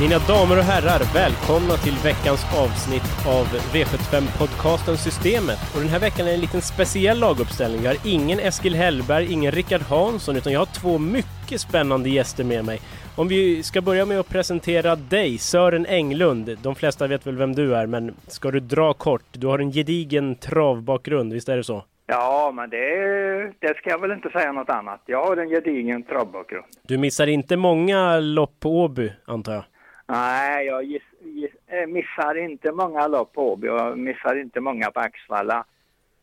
Mina damer och herrar, välkomna till veckans avsnitt av V75-podcasten Systemet. Och den här veckan är en liten speciell laguppställning. Jag har ingen Eskil Hellberg, ingen Rickard Hansson, utan jag har två mycket spännande gäster med mig. Om vi ska börja med att presentera dig, Sören Englund. De flesta vet väl vem du är, men ska du dra kort? Du har en gedigen travbakgrund, visst är det så? Ja, men det, det ska jag väl inte säga något annat. Jag har en gedigen travbakgrund. Du missar inte många lopp på Åby, antar jag? Nej, jag giss, giss, äh, missar inte många lopp på Åby och missar inte många på Axvalla.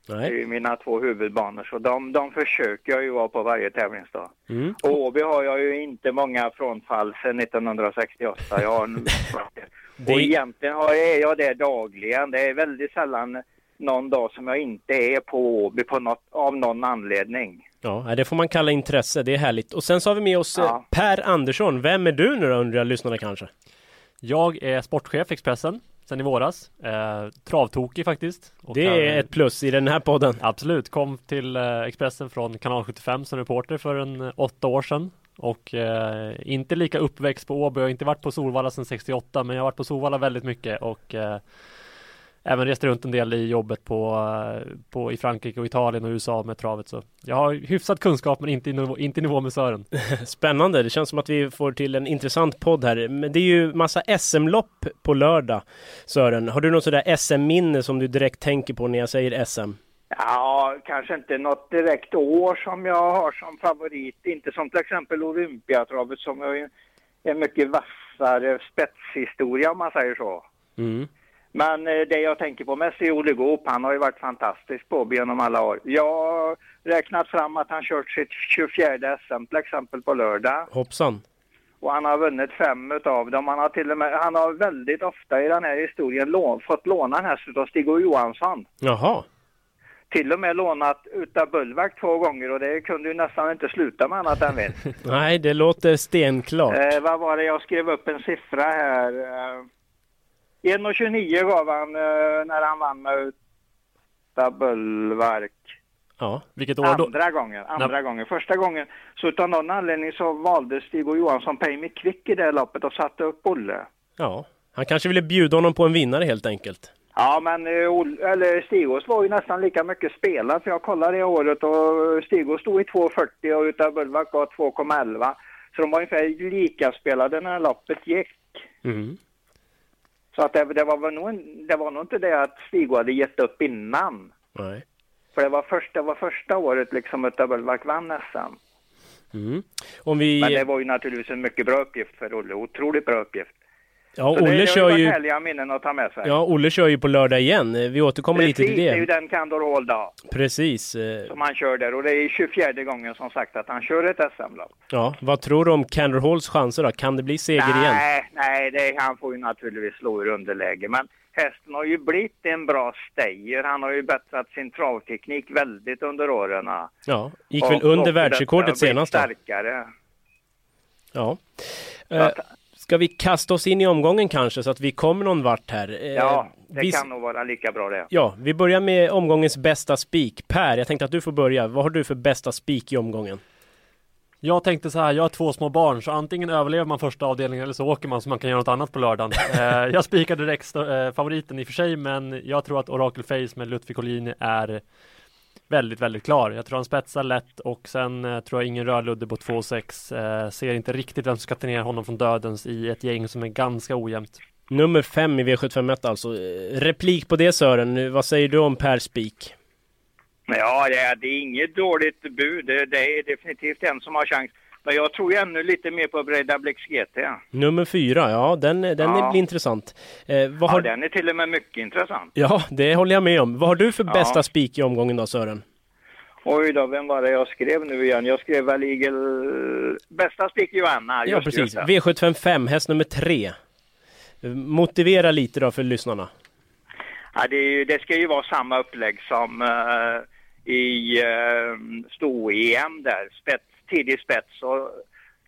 Nej. Det är ju mina två huvudbanor, så de, de försöker jag ju vara på varje tävlingsdag. Mm. Och Åby har jag ju inte många frånfall sedan 1968. Jag har, det... Och egentligen har jag, är jag där dagligen. Det är väldigt sällan någon dag som jag inte är på Åby på något, av någon anledning. Ja, det får man kalla intresse. Det är härligt. Och sen så har vi med oss ja. Eh, per Andersson. Vem är du nu då, undrar lyssnarna kanske? Jag är sportchef Expressen sen i våras. Eh, travtokig faktiskt. Och det är kan... ett plus i den här podden. Absolut. Kom till eh, Expressen från kanal 75 som reporter för en eh, åtta år sedan. Och eh, inte lika uppväxt på Åby. Jag har inte varit på Solvalla sedan 68 men jag har varit på Solvalla väldigt mycket och eh, även rest runt en del i jobbet på, på, i Frankrike och Italien och USA med travet. Så jag har hyfsad kunskap men inte i nivå, inte i nivå med Sören. Spännande. Det känns som att vi får till en intressant podd här. Men det är ju massa SM-lopp på lördag. Sören, har du något sådär SM-minne som du direkt tänker på när jag säger SM? Ja, kanske inte något direkt år som jag har som favorit. Inte som till exempel Olympiatravet som är en mycket vassare spetshistoria om man säger så. Mm. Men eh, det jag tänker på mest är Olle Goop. Han har ju varit fantastisk på genom alla år. Jag har räknat fram att han kört sitt 24 SM till exempel på lördag. Hoppsan. Och han har vunnit fem utav dem. Han har till och med, han har väldigt ofta i den här historien lån, fått låna en häst utav Stig-O Johansson. Jaha. Till och med lånat utav Bullvack två gånger och det kunde ju nästan inte sluta med annat än vinst. Nej, det låter stenklart. Eh, vad var det jag skrev upp en siffra här. Eh, 1,29 gav han eh, när han vann med Bullvark. Ja, vilket år då? Andra gången, andra Nej. gången. Första gången, så utav någon anledning så valde Stig och Johansson Pay Quick i det loppet och satte upp Olle. Ja, han kanske ville bjuda honom på en vinnare helt enkelt. Ja, men eh, eller Stigås var ju nästan lika mycket spelad, för jag kollade det året och Stigås stod i 2,40 och utav Bullvack var 2,11. Så de var ungefär lika spelade när loppet gick. Mm. Så att det, det, var nog, det var nog inte det att Stig hade gett upp innan. Nej. För det var, först, det var första året liksom utav Bullmark vann SM. Mm. Om vi... Men det var ju naturligtvis en mycket bra uppgift för Olle, otroligt bra uppgift. Ja, Olle det, kör ju... härliga minnen att ta med sig. Ja, Olle kör ju på lördag igen. Vi återkommer Precis, lite till det. det är ju den Candor Hall dag. Precis. Eh. Som han kör där och det är 24 gången som sagt att han kör ett SM-lopp. Ja, vad tror du om Candor Halls chanser då? Kan det bli seger nej, igen? Nej, nej, det, han får ju naturligtvis slå ur underläge. Men hästen har ju blivit en bra stayer. Han har ju bättrat sin travteknik väldigt under åren. Ja, gick väl under världsrekordet senast då? starkare. Ja. Uh, Ska vi kasta oss in i omgången kanske så att vi kommer någon vart här? Eh, ja, det vi... kan nog vara lika bra det. Ja, vi börjar med omgångens bästa spik. Per, jag tänkte att du får börja. Vad har du för bästa spik i omgången? Jag tänkte så här, jag har två små barn så antingen överlever man första avdelningen eller så åker man så man kan göra något annat på lördagen. eh, jag spikade direkt eh, favoriten i och för sig men jag tror att Oracle Face med Lutfi Collini är väldigt, väldigt klar. Jag tror han spetsar lätt och sen eh, tror jag ingen rödludde på 2-6. Eh, ser inte riktigt vem som ska ta ner honom från dödens i ett gäng som är ganska ojämnt. Nummer 5 i V751 alltså. Replik på det Sören, vad säger du om Per Spik? Ja, det är, det är inget dåligt bud. Det, det är definitivt en som har chans. Bästa. Jag tror ju ännu lite mer på Breda Blix GT. Nummer fyra, ja den, den ja. är intressant. Eh, vad har... Ja, den är till och med mycket intressant. Ja, det håller jag med om. Vad har du för ja. bästa spik i omgången då Sören? Oj då, vem var det jag skrev nu igen? Jag skrev väl Eagle... Bästa spik Johanna. Ja, precis. V755, häst nummer tre. Motivera lite då för lyssnarna. Ja, det, det ska ju vara samma upplägg som uh, i uh, sto-EM där, spets, tidig spets. Och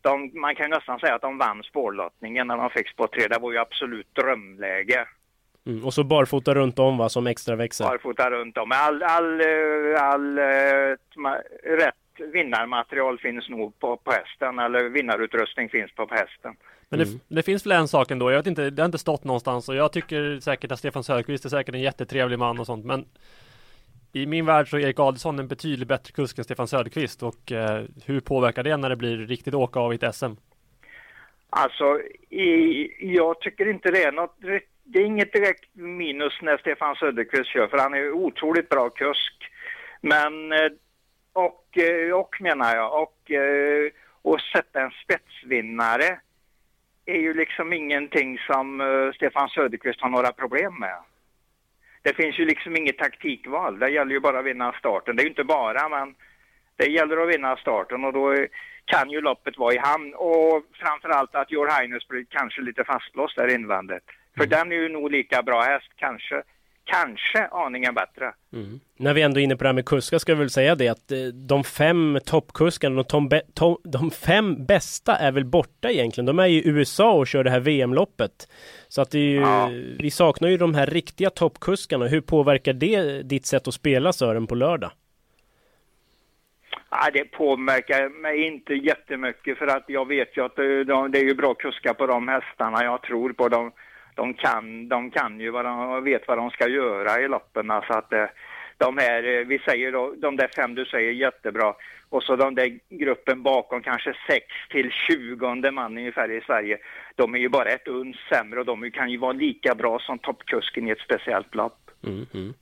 de, man kan nästan säga att de vann spårlottningen när de fick spår 3. Det var ju absolut drömläge. Mm, och så barfota runt om va, som extra växel? Barfota runt om. All, all, eh, all, all rätt vinnarmaterial finns nog på, på hästen, eller vinnarutrustning finns på, på hästen. Men mm. det, det, finns väl en sak ändå, jag vet inte, det har inte stått någonstans och jag tycker säkert att Stefan Söderqvist är säkert en jättetrevlig man och sånt men i min värld så är Erik Adelsson en betydligt bättre kusk än Stefan Söderqvist och eh, hur påverkar det när det blir riktigt åka av i ett SM? Alltså, i, jag tycker inte det är något, det är inget direkt minus när Stefan Söderqvist kör för han är otroligt bra kusk. Men, eh, och, eh, och menar jag, och, eh, och sätta en spetsvinnare är ju liksom ingenting som Stefan Söderqvist har några problem med. Det finns ju liksom inget taktikval. Det gäller ju bara att vinna starten. Det är ju inte bara, men det gäller att vinna starten och då kan ju loppet vara i hamn. Och framförallt att Your Highness blir kanske lite fastlåst där invändigt. För mm. den är ju nog lika bra häst, kanske kanske aningen bättre. Mm. När vi ändå är inne på det här med kuskar ska vi väl säga det att eh, de fem toppkuskarna, de, de, de fem bästa är väl borta egentligen. De är i USA och kör det här VM-loppet. Så att det är ju, ja. vi saknar ju de här riktiga toppkuskarna. Hur påverkar det ditt sätt att spela Sören på lördag? Ja, det påverkar mig inte jättemycket för att jag vet ju att det, de, det är ju bra kuskar på de hästarna. Jag tror på dem de kan, de kan ju vad de vet vad de ska göra i loppen. Alltså att eh, de här, eh, vi säger då, de där fem du säger jättebra och så de där gruppen bakom kanske 6 till 20 man ungefär i Sverige. De är ju bara ett uns sämre och de kan ju vara lika bra som toppkusken i ett speciellt lopp. Mm -hmm.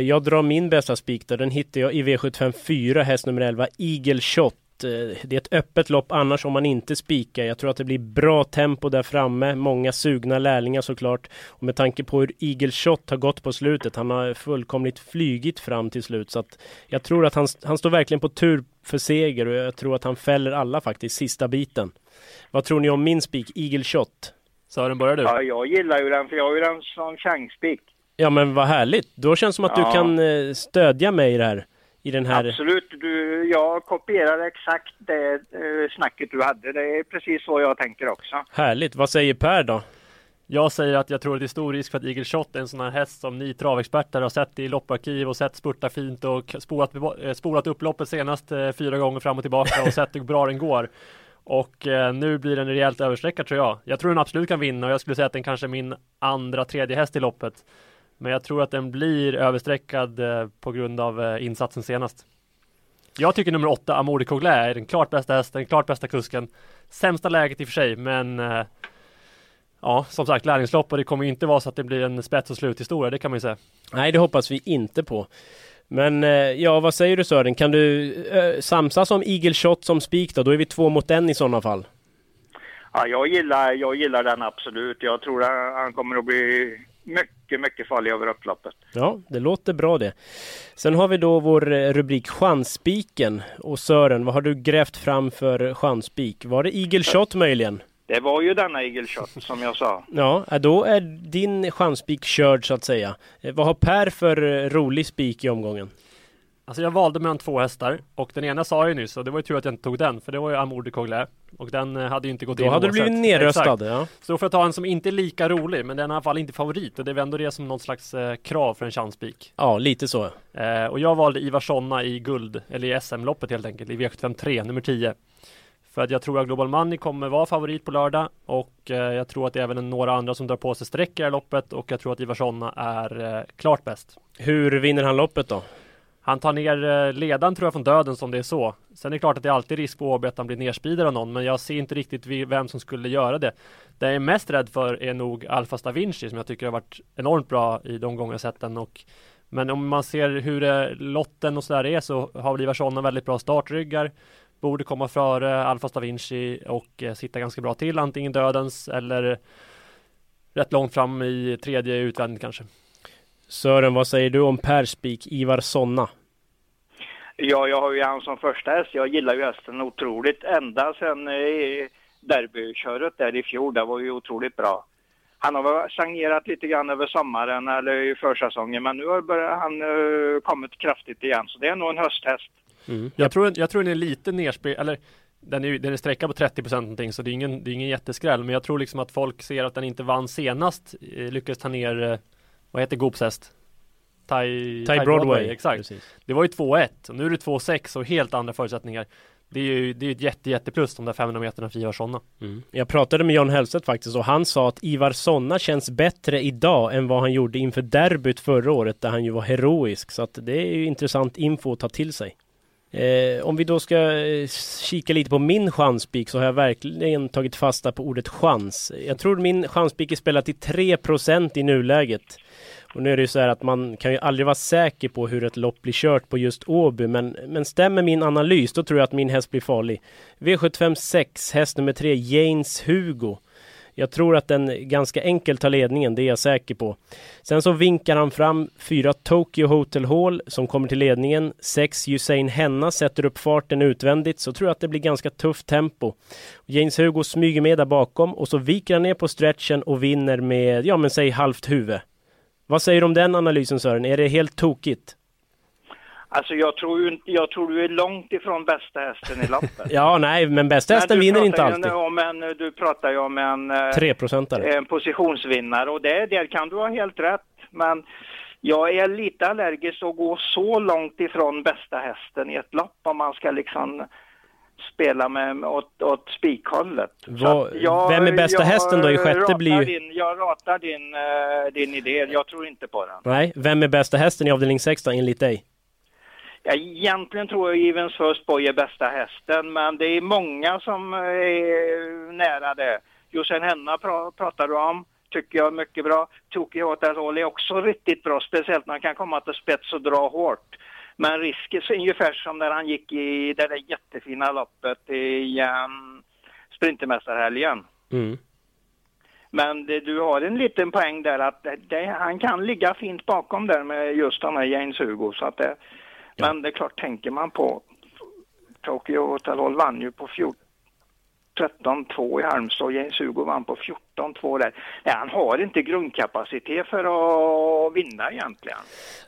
Jag drar min bästa spik då. Den hittar jag i V75 4, häst nummer 11, Igel 28 det är ett öppet lopp annars om man inte spikar. Jag tror att det blir bra tempo där framme. Många sugna lärlingar såklart. Och med tanke på hur Eagle Shot har gått på slutet. Han har fullkomligt flygit fram till slut. Så att jag tror att han, han står verkligen på tur för seger och jag tror att han fäller alla faktiskt sista biten. Vad tror ni om min spik, Eagle Shot? Sören, börjar du? Ja, jag gillar ju den för jag har ju den som chansspik. Ja, men vad härligt. Då känns det som att ja. du kan eh, stödja mig i det här i den här... Absolut, du, jag kopierar exakt det eh, snacket du hade. Det är precis så jag tänker också. Härligt, vad säger Per då? Jag säger att jag tror att det är stor risk för att Eagle Shot är en sån här häst som ni travexperter har sett i lopparkiv och sett spurta fint och spolat, eh, spolat upp loppet senast eh, fyra gånger fram och tillbaka och sett hur bra den går. Och eh, nu blir den rejält överstreckad tror jag. Jag tror den absolut kan vinna och jag skulle säga att den kanske är min andra, tredje häst i loppet. Men jag tror att den blir överstreckad eh, på grund av eh, insatsen senast. Jag tycker nummer åtta, Amori Coglä, är den klart bästa hästen, klart bästa kusken. Sämsta läget i och för sig, men eh, ja, som sagt, lärlingslopp och det kommer inte vara så att det blir en spets och sluthistoria, det kan man ju säga. Nej, det hoppas vi inte på. Men ja, vad säger du Sören? Kan du äh, samsas om Eagle Shot som spik då? Då är vi två mot en i sådana fall. Ja, jag gillar, jag gillar den absolut. Jag tror att han kommer att bli mycket, mycket farlig över upploppet. Ja, det låter bra det. Sen har vi då vår eh, rubrik Chansspiken. Och Sören, vad har du grävt fram för chansspik? Var det Eagle Shot möjligen? Det var ju denna Eagle Shot som jag sa. Ja, då är din chansspik körd så att säga. Eh, vad har Per för eh, rolig spik i omgången? Alltså jag valde mellan två hästar och den ena sa jag ju nyss och det var ju tur att jag inte tog den för det var ju Amour de Coglais och den eh, hade ju inte gått då in Då hade du blivit nerröstad ja. Så då får jag ta en som inte är lika rolig men den är i alla fall inte favorit och det är väl ändå det som något slags eh, krav för en chanspik. Ja, lite så. Eh, och jag valde Ivar Sonna i guld, eller i SM-loppet helt enkelt, i V75 3, nummer 10. För att jag tror att Global Money kommer vara favorit på lördag och eh, jag tror att det är även några andra som drar på sig streck i det här loppet och jag tror att Ivar Sonna är eh, klart bäst. Hur vinner han loppet då? Han tar ner eh, ledaren tror jag från döden som det är så. Sen är det klart att det är alltid risk på Åby att han blir nerspeedad av någon, men jag ser inte riktigt vem som skulle göra det. Det jag är mest rädd för är nog Alfa Stavinci som jag tycker har varit enormt bra i de gånger jag sett den. Och, men om man ser hur det, lotten och sådär är så har väl Ivarsson väldigt bra startryggar. borde komma före Alfa Stavinci och eh, sitta ganska bra till, antingen dödens eller rätt långt fram i tredje utvändigt kanske. Sören, vad säger du om Perspeak, Ivar Sonna? Ja, jag har ju han som första häst. Jag gillar ju hästen otroligt ända sedan eh, derbyköret där i fjol. Det var ju otroligt bra. Han har väl stagnerat lite grann över sommaren eller i försäsongen men nu har han eh, kommit kraftigt igen så det är nog en hösthäst. Mm. Jag, tror, jag tror den är lite nerspel, eller den är, den är sträckad på 30 procent någonting så det är, ingen, det är ingen jätteskräll men jag tror liksom att folk ser att den inte vann senast eh, lyckades ta ner eh, vad heter Goops häst? Thai, Broadway. Broadway. Exakt. Precis. Det var ju 2-1 och nu är det 2-6 och helt andra förutsättningar. Det är ju det är ett jätte, jätteplus de där 500 meterna för Ivar Sonna. Mm. Jag pratade med John Hellstedt faktiskt och han sa att Ivar Sonna känns bättre idag än vad han gjorde inför derbyt förra året där han ju var heroisk. Så att det är ju intressant info att ta till sig. Eh, om vi då ska eh, kika lite på min chanspik så har jag verkligen tagit fasta på ordet chans. Jag tror min chanspik är spelad till 3% i nuläget. Och nu är det ju så här att man kan ju aldrig vara säker på hur ett lopp blir kört på just Åby, men, men stämmer min analys då tror jag att min häst blir farlig. V75 6, häst nummer 3, Janes Hugo. Jag tror att den ganska enkelt tar ledningen, det är jag säker på. Sen så vinkar han fram fyra Tokyo Hotel Hall som kommer till ledningen. Sex Usain Henna sätter upp farten utvändigt så tror jag att det blir ganska tufft tempo. James Hugo smyger med där bakom och så viker han ner på stretchen och vinner med, ja men säg halvt huvud. Vad säger du om den analysen Sören? Är det helt tokigt? Alltså jag tror, ju, jag tror du är långt ifrån bästa hästen i loppet. ja, nej, men bästa hästen vinner inte alltid. Om en, du pratar ju om en, eh, Treprocentare. en positionsvinnare och det, där kan du ha helt rätt. Men jag är lite allergisk att gå så långt ifrån bästa hästen i ett lopp om man ska liksom spela med åt, åt spikhållet. vem är bästa hästen då i sjätte blir din, Jag ratar din, uh, din idé, jag tror inte på den. Nej, vem är bästa hästen i avdelning 6 då, enligt dig? Ja, egentligen tror jag Evens First Boy är bästa hästen, men det är många som är nära det. Josef Henna pra, pratar du om, tycker jag är mycket bra. Tokyo Hotel är också riktigt bra, speciellt när han kan komma till spets och dra hårt. Men risken är ungefär som när han gick i det där jättefina loppet i um, Sprintermästarhelgen. Mm. Men det, du har en liten poäng där att det, han kan ligga fint bakom där med just den här James Hugo. Så att det, ja. Men det är klart, tänker man på Tokyo Hotel vann ju på 14 13-2 i Halmstad och Jens Hugo vann på 14-2 där. Nej, han har inte grundkapacitet för att vinna egentligen.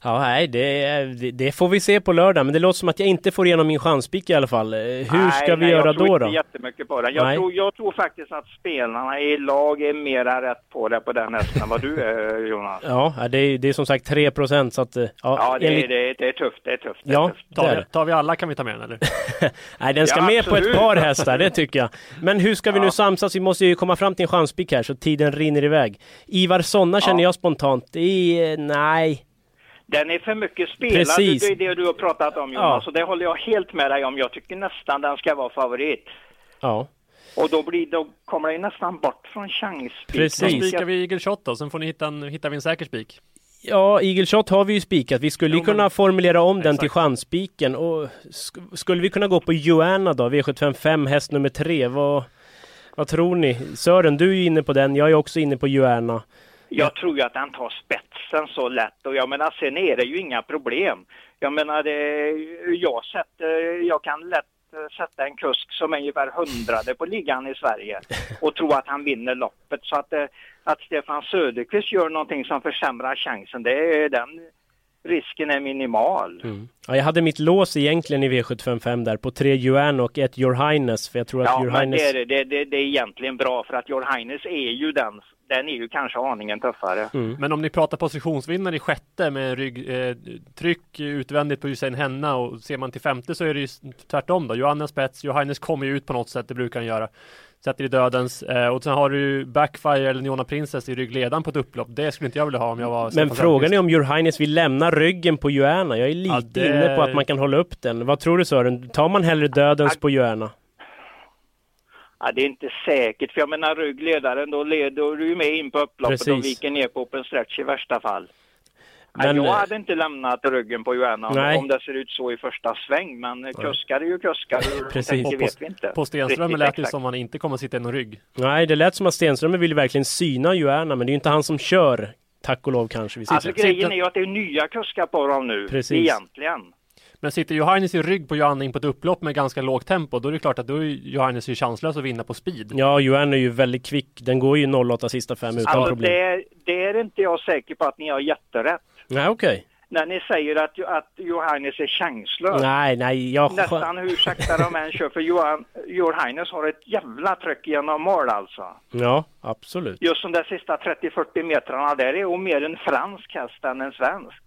Ja, nej, det, det, får vi se på lördag. Men det låter som att jag inte får igenom min chanspik i alla fall. Hur nej, ska vi nej, göra då? Jag tror inte jättemycket på den. Jag tror, jag tror faktiskt att spelarna i lag är mera rätt på det på den hästen än vad du är Jonas. Ja, det är, det är som sagt 3 procent så att... Ja, ja det, enligt... det, det, är tufft. Det är tufft. Det ja, är tufft. Tar, tar, vi alla kan vi ta med den eller? nej, den ska ja, med absolut. på ett par hästar, det tycker jag. Men hur ska vi nu samsas? Vi måste ju komma fram till en chanspik här så tiden rinner iväg. Ivar Sonna känner jag spontant. Det är, nej. Den är för mycket spelad, Precis. det är det du har pratat om Jonas. Ja. Så det håller jag helt med dig om. Jag tycker nästan den ska vara favorit. Ja. Och då, blir, då kommer den nästan bort från chanspik. Precis. Då spikar vi Eagle Shot då, sen får ni hitta, en, hittar vi en säker spik. Ja, Eagle Shot har vi ju spikat. Vi skulle ju kunna formulera om Exakt. den till chansspiken. Och sk skulle vi kunna gå på Joanna då, V755 häst nummer tre? Vad, vad tror ni? Sören, du är ju inne på den. Jag är också inne på Joanna. Jag tror ju att han tar spetsen så lätt och jag menar sen är det ju inga problem. Jag menar det, jag, sätter, jag kan lätt sätta en kusk som är ungefär hundrade på ligan i Sverige och tro att han vinner loppet. Så att, eh, att Stefan Söderqvist gör någonting som försämrar chansen, det är den risken är minimal. Mm. Ja, jag hade mitt lås egentligen i V755 där på tre Yuan och ett Your Highness. För jag tror ja, att Your men Highness... det, det, det, det, är egentligen bra för att Your Highness är ju den den är ju kanske aningen tuffare. Mm. Men om ni pratar positionsvinnare i sjätte med rygg, eh, tryck utvändigt på Usain Henna och ser man till femte så är det ju tvärtom då. Johannes Spets, Johannes kommer ju ut på något sätt, det brukar han göra. Sätter i dödens eh, och sen har du Backfire eller Niona Princess i ryggledaren på ett upplopp. Det skulle inte jag vilja ha om jag var Men frågan är om Your Highness vill lämna ryggen på Joanna. Jag är lite ja, det... inne på att man kan hålla upp den. Vad tror du Sören? Tar man hellre dödens på Joanna? Ja, det är inte säkert, för jag menar ryggledaren, då leder du ju med in på upploppet Precis. och viker ner på open stretch i värsta fall. Men, jag hade inte lämnat ryggen på Joanna om, om det ser ut så i första sväng, men kuskar är ju kuskar. Precis. Det vet vi inte. På Stenström lät det som man inte kommer att sitta i någon rygg. Nej, det lät som att Stenström vill verkligen syna Joanna, men det är ju inte han som kör. Tack och lov kanske. Vi alltså grejen är ju att det är nya kuskar på dem nu, Precis. egentligen. Men sitter Johannes i rygg på Johanna in på ett upplopp med ganska lågt tempo, då är det klart att då är Johannes ju chanslös att vinna på speed. Ja, Johanna är ju väldigt kvick. Den går ju 08 sista fem utan alltså, problem. Det, det är inte jag säker på att ni har jätterätt. Nej, okej. Okay. När ni säger att, att Johannes är chanslös. Nej, nej, jag... Nästan hur sakta de än kör. För Johan, Johannes har ett jävla tryck genom mål alltså. Ja, absolut. Just de där sista 30-40 metrarna där är hon mer en fransk häst än en svensk.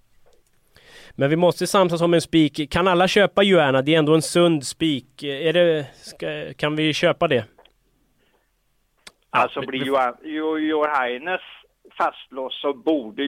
Men vi måste samsas om en spik. Kan alla köpa Joanna? Det är ändå en sund spik. Är det, ska, kan vi köpa det? Alltså blir Johan, Johannes fastlåst så borde...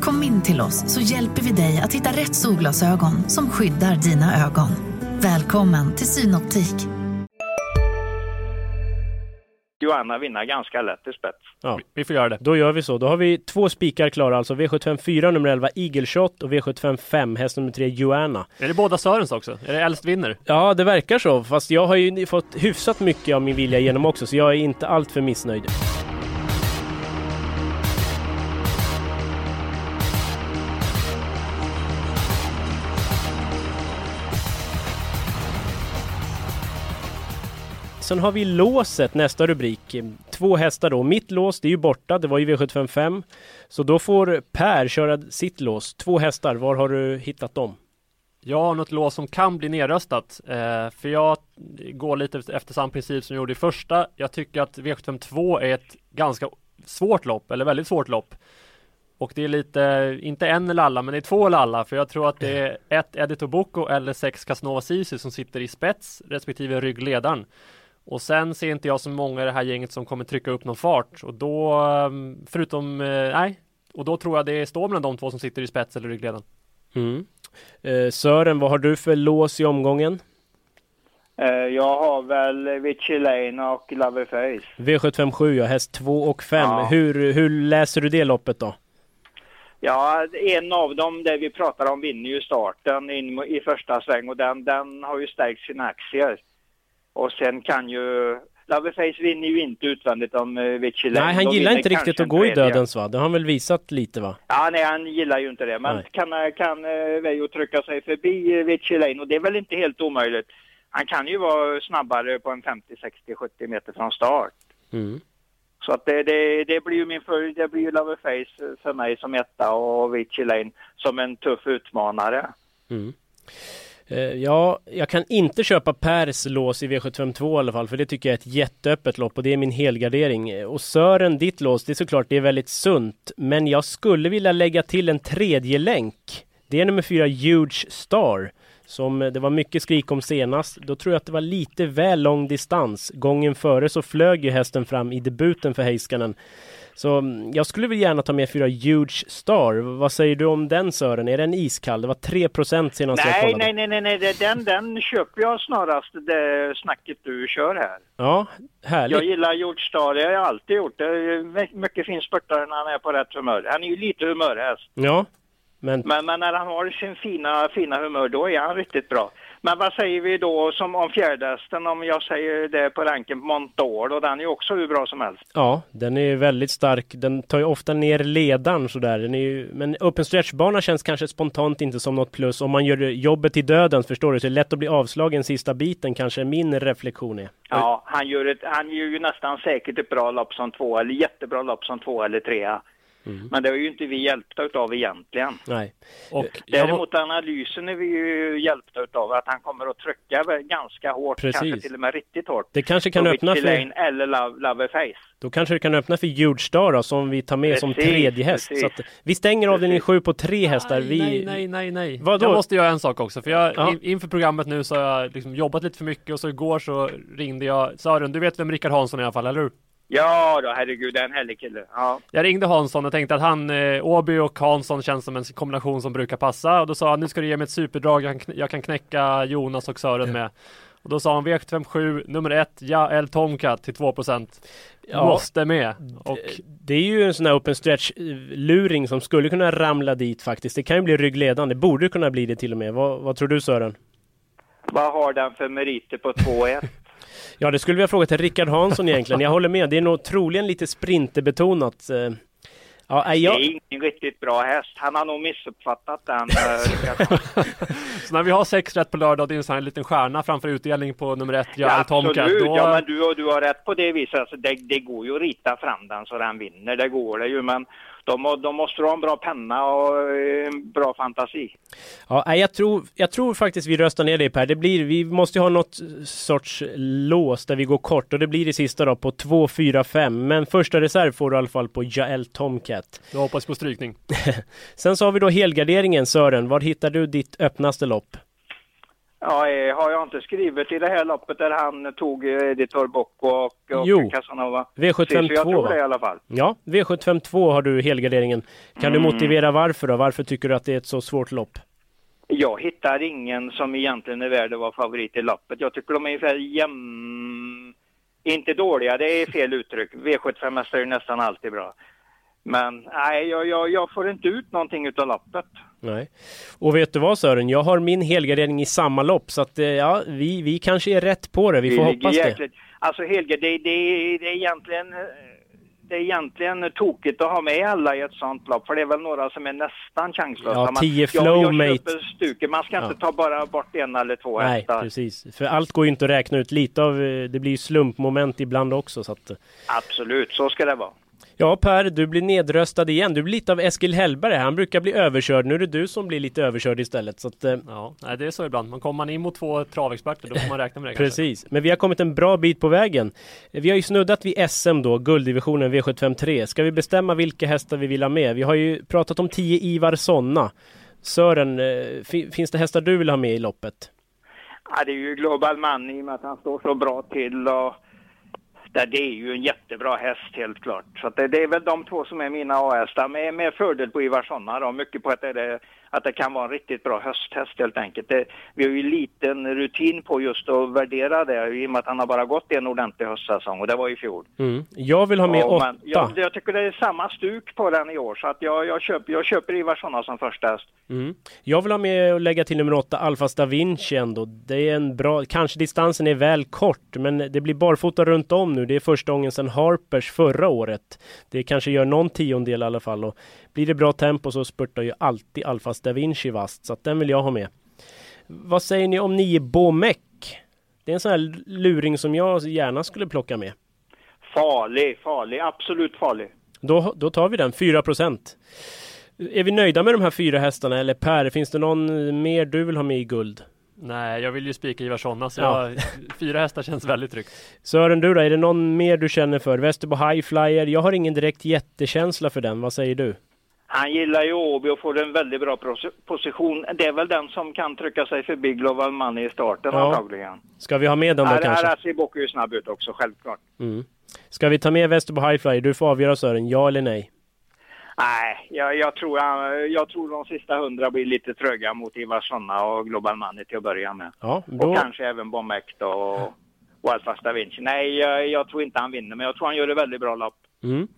Kom in till oss så hjälper vi dig att hitta rätt solglasögon som skyddar dina ögon. Välkommen till Synoptik. Joanna vinna ganska lätt i spets. Ja, vi får göra det. Då gör vi så. Då har vi två spikar klara, alltså V754 nummer 11 Eagle Shot och V755 häst nummer 3 Joanna. Är det båda Sörens också? Är det äldst vinner? Ja, det verkar så. Fast jag har ju fått hyfsat mycket av min vilja igenom också, så jag är inte alltför missnöjd. Sen har vi låset, nästa rubrik. Två hästar då. Mitt lås, det är ju borta. Det var ju V755. Så då får Per köra sitt lås. Två hästar. Var har du hittat dem? Jag har något lås som kan bli nedröstat. Eh, för jag går lite efter samma princip som jag gjorde i första. Jag tycker att V752 är ett ganska svårt lopp, eller väldigt svårt lopp. Och det är lite, inte en eller alla, men det är två eller alla. För jag tror att det är ett Edito Boko eller sex Casanova Sisu som sitter i spets respektive ryggledaren. Och sen ser inte jag så många i det här gänget som kommer trycka upp någon fart och då ehm, förutom, eh, nej, och då tror jag det står mellan de två som sitter i spets eller ryggledaren. Mm. Eh, Sören, vad har du för lås i omgången? Eh, jag har väl Vichy Lane och Loverface. V757 ja, häst 2 och 5. Ja. Hur, hur läser du det loppet då? Ja, en av dem, där vi pratar om, vinner ju starten in i första sväng och den, den har ju stärkt sina aktier. Och sen kan ju Loverface vinner ju inte utvändigt om uh, Nej, han gillar inte riktigt att gå i dödens va? Det har han väl visat lite va? Ja, nej, han gillar ju inte det. Men nej. kan, eh, kan uh, Veijo trycka sig förbi uh, Vichy Lane och det är väl inte helt omöjligt. Han kan ju vara snabbare på en 50, 60, 70 meter från start. Mm. Så att det, det, det, blir ju min för, det blir ju Loverface för mig som etta och Vichy Lane som en tuff utmanare. Mm. Eh, ja, jag kan inte köpa Pers lås i V752 i alla fall, för det tycker jag är ett jätteöppet lopp och det är min helgardering. Eh, och Sören, ditt lås, det är såklart det är väldigt sunt, men jag skulle vilja lägga till en tredje länk. Det är nummer fyra, Huge Star, som eh, det var mycket skrik om senast. Då tror jag att det var lite väl lång distans. Gången före så flög ju hästen fram i debuten för Heiskanen. Så mm, jag skulle väl gärna ta med fyra Huge Star. Vad säger du om den Sören? Är den iskall? Det var 3 senast nej, jag kollade. Nej, nej, nej, nej, den, den köper jag snarast, det snacket du kör här. Ja, härligt. Jag gillar Huge Star, det har jag alltid gjort. Det är mycket fin spurtare när han är på rätt humör. Han är ju lite humörhäst. Ja, men... men... Men, när han har sin fina, fina humör, då är han riktigt bra. Men vad säger vi då som om fjärdehästen, om jag säger det på ranken Montår, och den är ju också hur bra som helst. Ja, den är väldigt stark. Den tar ju ofta ner ledaren sådär. Den är ju, men open stretch-bana känns kanske spontant inte som något plus. Om man gör jobbet i döden, förstår du, så är det lätt att bli avslagen sista biten, kanske min reflektion är. Ja, han gör, ett, han gör ju nästan säkert ett bra lopp som två, eller jättebra lopp som två eller trea. Mm. Men det är ju inte vi hjälpta utav egentligen. Nej. Och Däremot var... analysen är vi ju hjälpta utav att han kommer att trycka ganska hårt, Precis. kanske till och med riktigt hårt. Det kanske kan öppna för... eller Love, Face. Då kanske det kan öppna för Huge Star då, som vi tar med precis, som tredje häst. Precis. Så att vi stänger avdelning sju på tre hästar. Vi... Nej, nej, nej, nej. Vadå? Jag måste göra en sak också, för jag, ja. inför programmet nu så har jag liksom jobbat lite för mycket och så igår så ringde jag Sören, du vet vem Rickard Hansson är i alla fall, eller hur? Ja då, herregud, det är en härlig kille. Ja. Jag ringde Hansson och tänkte att han, eh, Åby och Hansson känns som en kombination som brukar passa. Och då sa han, nu ska du ge mig ett superdrag jag kan, jag kan knäcka Jonas och Sören med. Och då sa han V757 nummer ett, Ja El Tomcat till 2%. Ja, Måste med. Och det är ju en sån här open stretch luring som skulle kunna ramla dit faktiskt. Det kan ju bli ryggledande, borde kunna bli det till och med. Vad, vad tror du Sören? Vad har den för meriter på 2-1? Ja, det skulle vi ha frågat till Rickard Hansson egentligen. Jag håller med. Det är nog troligen lite sprinterbetonat. Eh. Ja, jag... Det är ingen riktigt bra häst. Han har nog missuppfattat den. Eh, så när vi har sex rätt på lördag och det är en sån här liten stjärna framför utdelning på nummer ett, ja, ja Tomka, absolut. Då... Ja, men du, du har rätt på det viset. Alltså, det, det går ju att rita fram den så den vinner. Det går det ju, men de, de måste ha en bra penna och en bra fantasi. Ja, jag tror, jag tror faktiskt vi röstar ner dig Per. Det blir, vi måste ha något sorts lås där vi går kort och det blir det sista då på 2, 4, 5. Men första reserv får du i alla fall på Jael Tomcat. Jag hoppas på strykning. Sen så har vi då helgarderingen Sören. Var hittar du ditt öppnaste lopp? Ja, eh, har jag inte skrivit i det här loppet där han tog eh, Editor Bocco och, och jo. Casanova? V752 jag tror det i alla fall. Ja, V752 har du helgarderingen. Kan mm. du motivera varför då? Varför tycker du att det är ett så svårt lopp? Jag hittar ingen som egentligen är värd att vara favorit i loppet. Jag tycker de är ungefär jämn... Inte dåliga, det är fel uttryck. V75 är nästan alltid bra. Men nej, jag, jag, jag, får inte ut någonting utav loppet. Nej. Och vet du vad Sören, jag har min helgardering i samma lopp så att eh, ja, vi, vi kanske är rätt på det. Vi, får hoppas jäkligt. det. Alltså Helge, det, det, det är egentligen det är egentligen tokigt att ha med alla i ett sånt lopp, för det är väl några som är nästan chanslösa. Ja, 10 flowmate. Jag, jag stuket. Man ska ja. inte ta bara bort en eller två Nej, hästar. precis. För allt går ju inte att räkna ut. Lite av, eh, det blir slumpmoment ibland också. Så att... Absolut, så ska det vara. Ja Per, du blir nedröstad igen. Du blir lite av Eskil Hellberg. Han brukar bli överkörd. Nu är det du som blir lite överkörd istället. Så att, eh... Ja, det är så ibland. Man kommer man in mot två travexperter då får man räkna med det. Precis, kanske. men vi har kommit en bra bit på vägen. Vi har ju snuddat vid SM då, gulddivisionen V753. Ska vi bestämma vilka hästar vi vill ha med? Vi har ju pratat om 10 Ivar Sonna. Sören, eh, finns det hästar du vill ha med i loppet? Ja, det är ju Global Money i och med att han står så bra till och där det är ju en jättebra häst helt klart. Så det, det, är väl de två som är mina A-hästar med, med fördel på Ivarssona då. Mycket på att det är att det kan vara en riktigt bra hösthäst helt enkelt. Det, vi har ju liten rutin på just att värdera det i och med att han har bara gått en ordentlig höstsäsong och det var i fjol. Mm. Jag vill ha med och, åtta. Men, jag, jag, tycker det är samma stuk på den i år så att jag, jag, köper, jag köper Ivarsson som första häst. Mm. Jag vill ha med och lägga till nummer åtta, Alfas da Vinci ändå. Det är en bra, kanske distansen är väl kort men det blir barfota runt om nu. Det är första gången sedan Harpers förra året. Det kanske gör någon tiondel i alla fall och blir det bra tempo så spurtar ju alltid Alfas da Vinci vast, så att den vill jag ha med. Vad säger ni om 9 Bomek? Det är en sån här luring som jag gärna skulle plocka med. Farlig, farlig, absolut farlig. Då, då tar vi den, 4 procent. Är vi nöjda med de här fyra hästarna eller Per, finns det någon mer du vill ha med i guld? Nej, jag vill ju spika Ivar Sonna, så ja. jag, fyra hästar känns väldigt tryggt. Sören, du då? Är det någon mer du känner för? Västerbo High Flyer, jag har ingen direkt jättekänsla för den. Vad säger du? Han gillar ju Åby och får en väldigt bra position. Det är väl den som kan trycka sig förbi Global Money i starten ja. antagligen. Ska vi ha med den då här, kanske? Bock är ju snabb ut också, självklart. Mm. Ska vi ta med Västerbo Highfly? Du får avgöra Sören, ja eller nej? Nej, jag, jag, tror, jag tror de sista hundra blir lite tröga mot Ivar Sonna och Global Money till att börja med. Ja, då... Och kanske även Bomect och, och Alfa Vinci. Nej, jag, jag, tror inte han vinner, men jag tror han gör det väldigt bra lopp. Mm.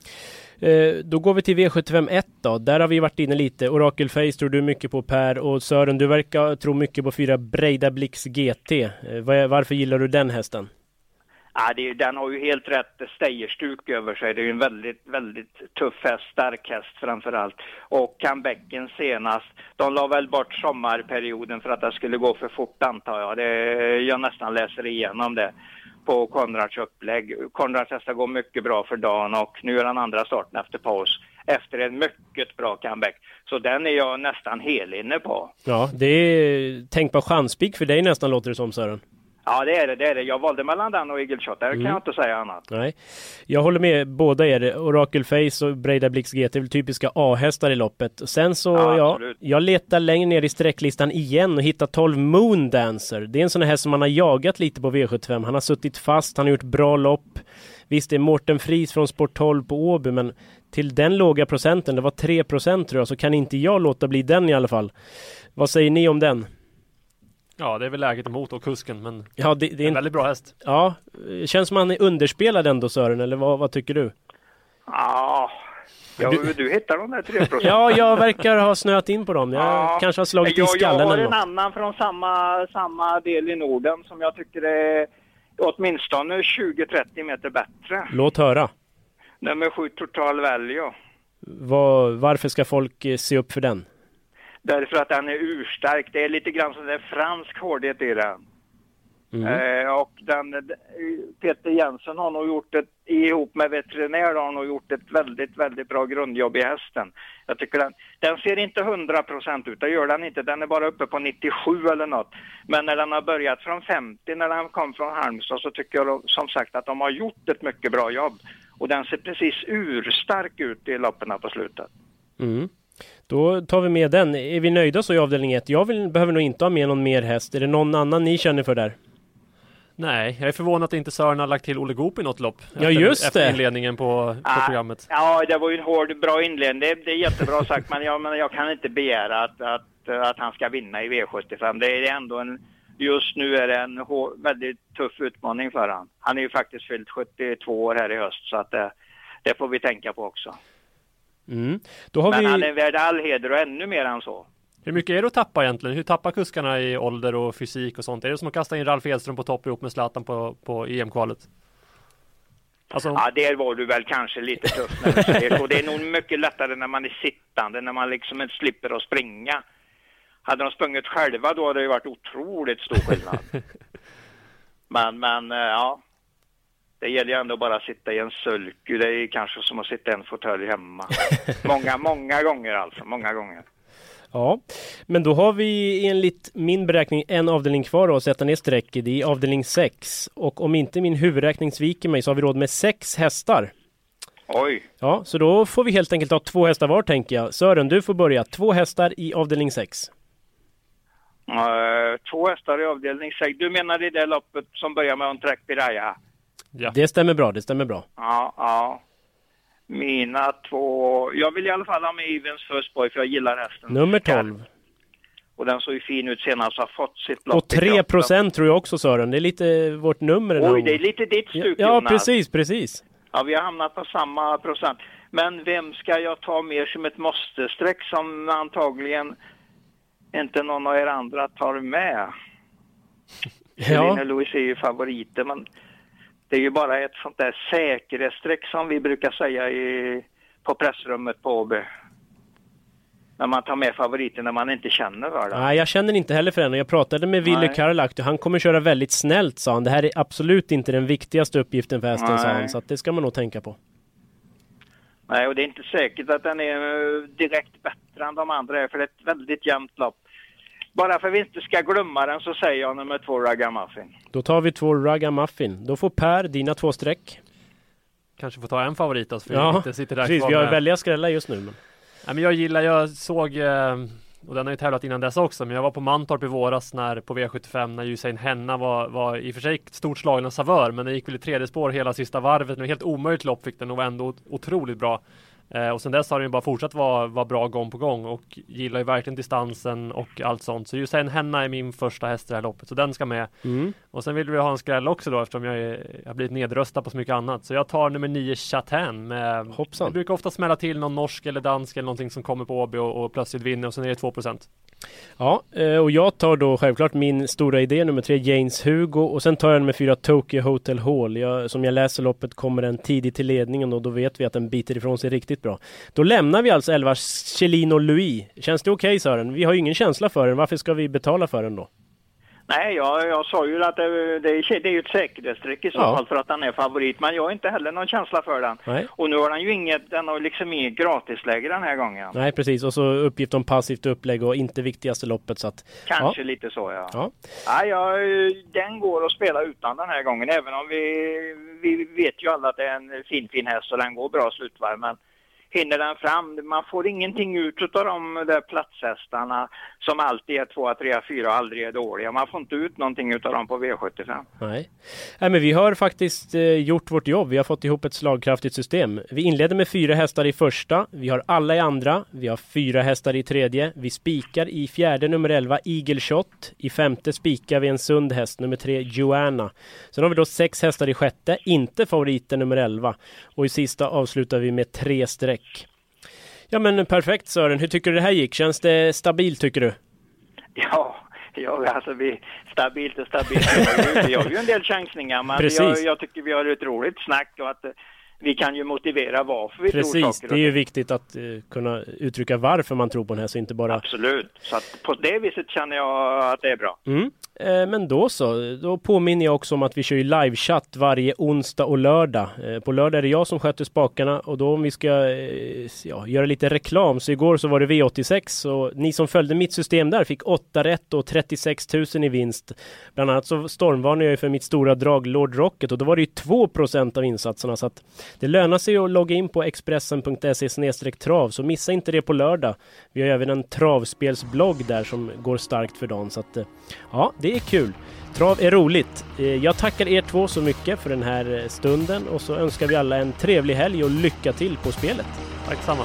Eh, då går vi till V751 då. Där har vi varit inne lite. Oracle Face tror du mycket på Per och Sören, du verkar tro mycket på fyra Breida Blix GT. Eh, varför gillar du den hästen? Ja, det, den har ju helt rätt stejerstuk över sig. Det är ju en väldigt, väldigt tuff häst, stark häst framför allt. Och comebacken senast, de la väl bort sommarperioden för att det skulle gå för fort antar jag. Det, jag nästan läser igenom det på Konrads upplägg. Konrads hästar går mycket bra för dagen och nu är den andra starten efter paus. efter en mycket bra comeback. Så den är jag nästan helinne på. Ja, det är tänkbar chanspik för dig nästan låter det som Sören. Ja, det är det. det, är det. Jag valde mellan den och Eagle Shot. Där mm. kan jag inte säga annat. Nej, jag håller med båda er. Oracle Face och Breda Blix GT är väl typiska A-hästar i loppet. Sen så, ja, ja, jag letar längre ner i sträcklistan igen och hittar 12 Moon Dancer. Det är en sån här som man har jagat lite på V75. Han har suttit fast, han har gjort bra lopp. Visst, det är Mårten Fris från Sport 12 på Åby, men till den låga procenten, det var 3 procent tror jag, så kan inte jag låta bli den i alla fall. Vad säger ni om den? Ja, det är väl läget emot och kusken, men ja, det, det är en väldigt bra häst. Ja, känns som han är underspelad ändå Sören, eller vad, vad tycker du? Ja, Ja, du, du hittar de där 3 procenten. ja, jag verkar ha snöat in på dem. Jag ja. kanske har slagit jag, i skallen Jag har en annan från samma, samma del i Norden som jag tycker är åtminstone 20-30 meter bättre. Låt höra. Nummer 7, Total Value. Var, varför ska folk eh, se upp för den? Därför att den är urstark. Det är lite grann som en fransk hårdhet i den. Mm. Eh, och den, Peter Jensen har nog gjort ett, ihop med veterinär har nog gjort ett väldigt, väldigt bra grundjobb i hästen. Jag tycker den, den ser inte 100% ut, det gör den inte. Den är bara uppe på 97 eller något. Men när den har börjat från 50, när den kom från Halmstad, så tycker jag som sagt att de har gjort ett mycket bra jobb. Och den ser precis urstark ut i loppen på slutet. Mm. Då tar vi med den. Är vi nöjda så i avdelning 1? Jag vill, behöver nog inte ha med någon mer häst. Är det någon annan ni känner för där? Nej, jag är förvånad att inte Sören har lagt till Olle Goop i något lopp. Ja, just efter det. inledningen på, på ah, programmet. Ja, det var ju en hård, bra inledning. Det, det är jättebra sagt, men jag, men jag kan inte begära att, att, att han ska vinna i V75. Det är ändå en, just nu är det en hår, väldigt tuff utmaning för honom. Han är ju faktiskt fyllt 72 år här i höst, så att det, det får vi tänka på också. Mm. men vi... han är värd all heder och ännu mer än så. Hur mycket är det att tappa egentligen? Hur tappar kuskarna i ålder och fysik och sånt? Är det som att kasta in Ralf Edström på topp ihop med Zlatan på, på EM-kvalet? Alltså... Ja, där var du väl kanske lite tuff när du säger så. Det är nog mycket lättare när man är sittande, när man liksom inte slipper att springa. Hade de sprungit själva då hade det varit otroligt stor skillnad. men, men, eh, ja. Det gäller ju ändå bara att sitta i en sulky. Det är kanske som att sitta i en fåtölj hemma. många, många gånger alltså. Många gånger. Ja, men då har vi enligt min beräkning en avdelning kvar att sätta ner strecket i avdelning 6. Och om inte min huvudräkning sviker mig så har vi råd med sex hästar. Oj! Ja, så då får vi helt enkelt ha två hästar var tänker jag. Sören, du får börja. Två hästar i avdelning 6. Uh, två hästar i avdelning 6. Du menar i det loppet som börjar med en track Piraya? Ja. Det stämmer bra, det stämmer bra. Ja, ja. Mina två... Jag vill i alla fall ha med Evens First Boy för jag gillar hästen. Nummer 12. Och den såg ju fin ut senast, har fått sitt lopp Och 3 procent tror jag också Sören. Det är lite vårt nummer. Oj, det är lite ditt stuk Ja, Jonas. precis, precis. Ja, vi har hamnat på samma procent. Men vem ska jag ta mer som ett måste-streck som antagligen inte någon av er andra tar med? Ja. Louise är ju favoriten, men det är ju bara ett sånt där säkerhetsstreck som vi brukar säga i, på pressrummet på Åby. När man tar med favoriten när man inte känner för det. Nej, jag känner inte heller för den. Jag pratade med Wille Karlakty. Han kommer köra väldigt snällt, sa han. Det här är absolut inte den viktigaste uppgiften för hästen, sa han. Så det ska man nog tänka på. Nej, och det är inte säkert att den är eh, direkt bättre än de andra, för det är ett väldigt jämnt lopp. Bara för att vi inte ska glömma den så säger jag nummer två Ragamuffin. Då tar vi två Ragamuffin. Då får Per dina två streck. Kanske får ta en favorit alltså, för ja, inte sitter där precis. Vi har välja skrällar just nu. Men... Ja, men jag gillar, jag såg eh, och den har ju tävlat innan dess också, men jag var på Mantorp i våras när, på V75 när Usain Henna var, var i och för sig stort slagen av savör, men den gick väl i tredje spår hela sista varvet. Men helt omöjligt lopp fick den och var ändå otroligt bra. Eh, och sen dess har den ju bara fortsatt vara, vara bra gång på gång och gillar ju verkligen distansen och allt sånt. Så just en Henna är min första häst i det här loppet, så den ska med. Mm. Och sen vill vi ha en skräll också då eftersom jag, är, jag har blivit nedröstad på så mycket annat. Så jag tar nummer 9 Chatin med Hoppsan. Det brukar ofta smälla till någon norsk eller dansk eller någonting som kommer på Åby och, och plötsligt vinner och sen är det 2% Ja, eh, och jag tar då självklart min stora idé nummer tre, James Hugo och sen tar jag nummer fyra, Tokyo Hotel Hall. Jag, som jag läser loppet kommer den tidigt till ledningen och då vet vi att den biter ifrån sig riktigt bra. Då lämnar vi alltså 11 Chelino Louis. Känns det okej okay, Sören? Vi har ju ingen känsla för den. Varför ska vi betala för den då? Nej, jag, jag sa ju att det, det, är, det är ju ett säkerhetsstreck i så ja. fall för att han är favorit. Men jag har inte heller någon känsla för den. Nej. Och nu har han ju inget, den har liksom inget gratisläge den här gången. Nej, precis. Och så uppgift om passivt upplägg och inte viktigaste loppet. Så att, Kanske ja. lite så, ja. ja. ja jag, den går att spela utan den här gången. Även om vi, vi vet ju alla att det är en fin, fin häst och den går bra slutvarv. Men hinner den fram. Man får ingenting ut av de där platshästarna som alltid är 2, 3, 4 och aldrig är dåliga. Man får inte ut någonting av dem på V75. Nej. Nej, men vi har faktiskt eh, gjort vårt jobb. Vi har fått ihop ett slagkraftigt system. Vi inleder med fyra hästar i första. Vi har alla i andra. Vi har fyra hästar i tredje. Vi spikar i fjärde nummer 11 Eagle Shot. I femte spikar vi en sund häst, nummer tre Joanna. Sen har vi då sex hästar i sjätte, inte favoriten nummer 11. Och i sista avslutar vi med tre streck check. Ja men perfekt Sören, hur tycker du det här gick? Känns det stabilt tycker du? Ja, ja alltså vi, stabilt och stabilt. Vi har ju en del chansningar men jag, jag, tycker vi har ett roligt snack och att vi kan ju motivera varför vi Precis, tror saker. det är ju viktigt att uh, kunna uttrycka varför man tror på den här så inte bara... Absolut, så att på det viset känner jag att det är bra. Mm. Eh, men då så, då påminner jag också om att vi kör ju livechatt varje onsdag och lördag. Eh, på lördag är det jag som sköter spakarna och då om vi ska eh, ja, göra lite reklam så igår så var det V86 och ni som följde mitt system där fick 8 rätt och 36 000 i vinst. Bland annat så stormvarnade jag ju för mitt stora drag Lord Rocket och då var det ju 2% av insatserna så att det lönar sig att logga in på expressen.se trav så missa inte det på lördag. Vi har även en travspelsblogg där som går starkt för dagen så att eh, ja, det är kul. Trav är roligt. Eh, jag tackar er två så mycket för den här stunden och så önskar vi alla en trevlig helg och lycka till på spelet. Tack samma.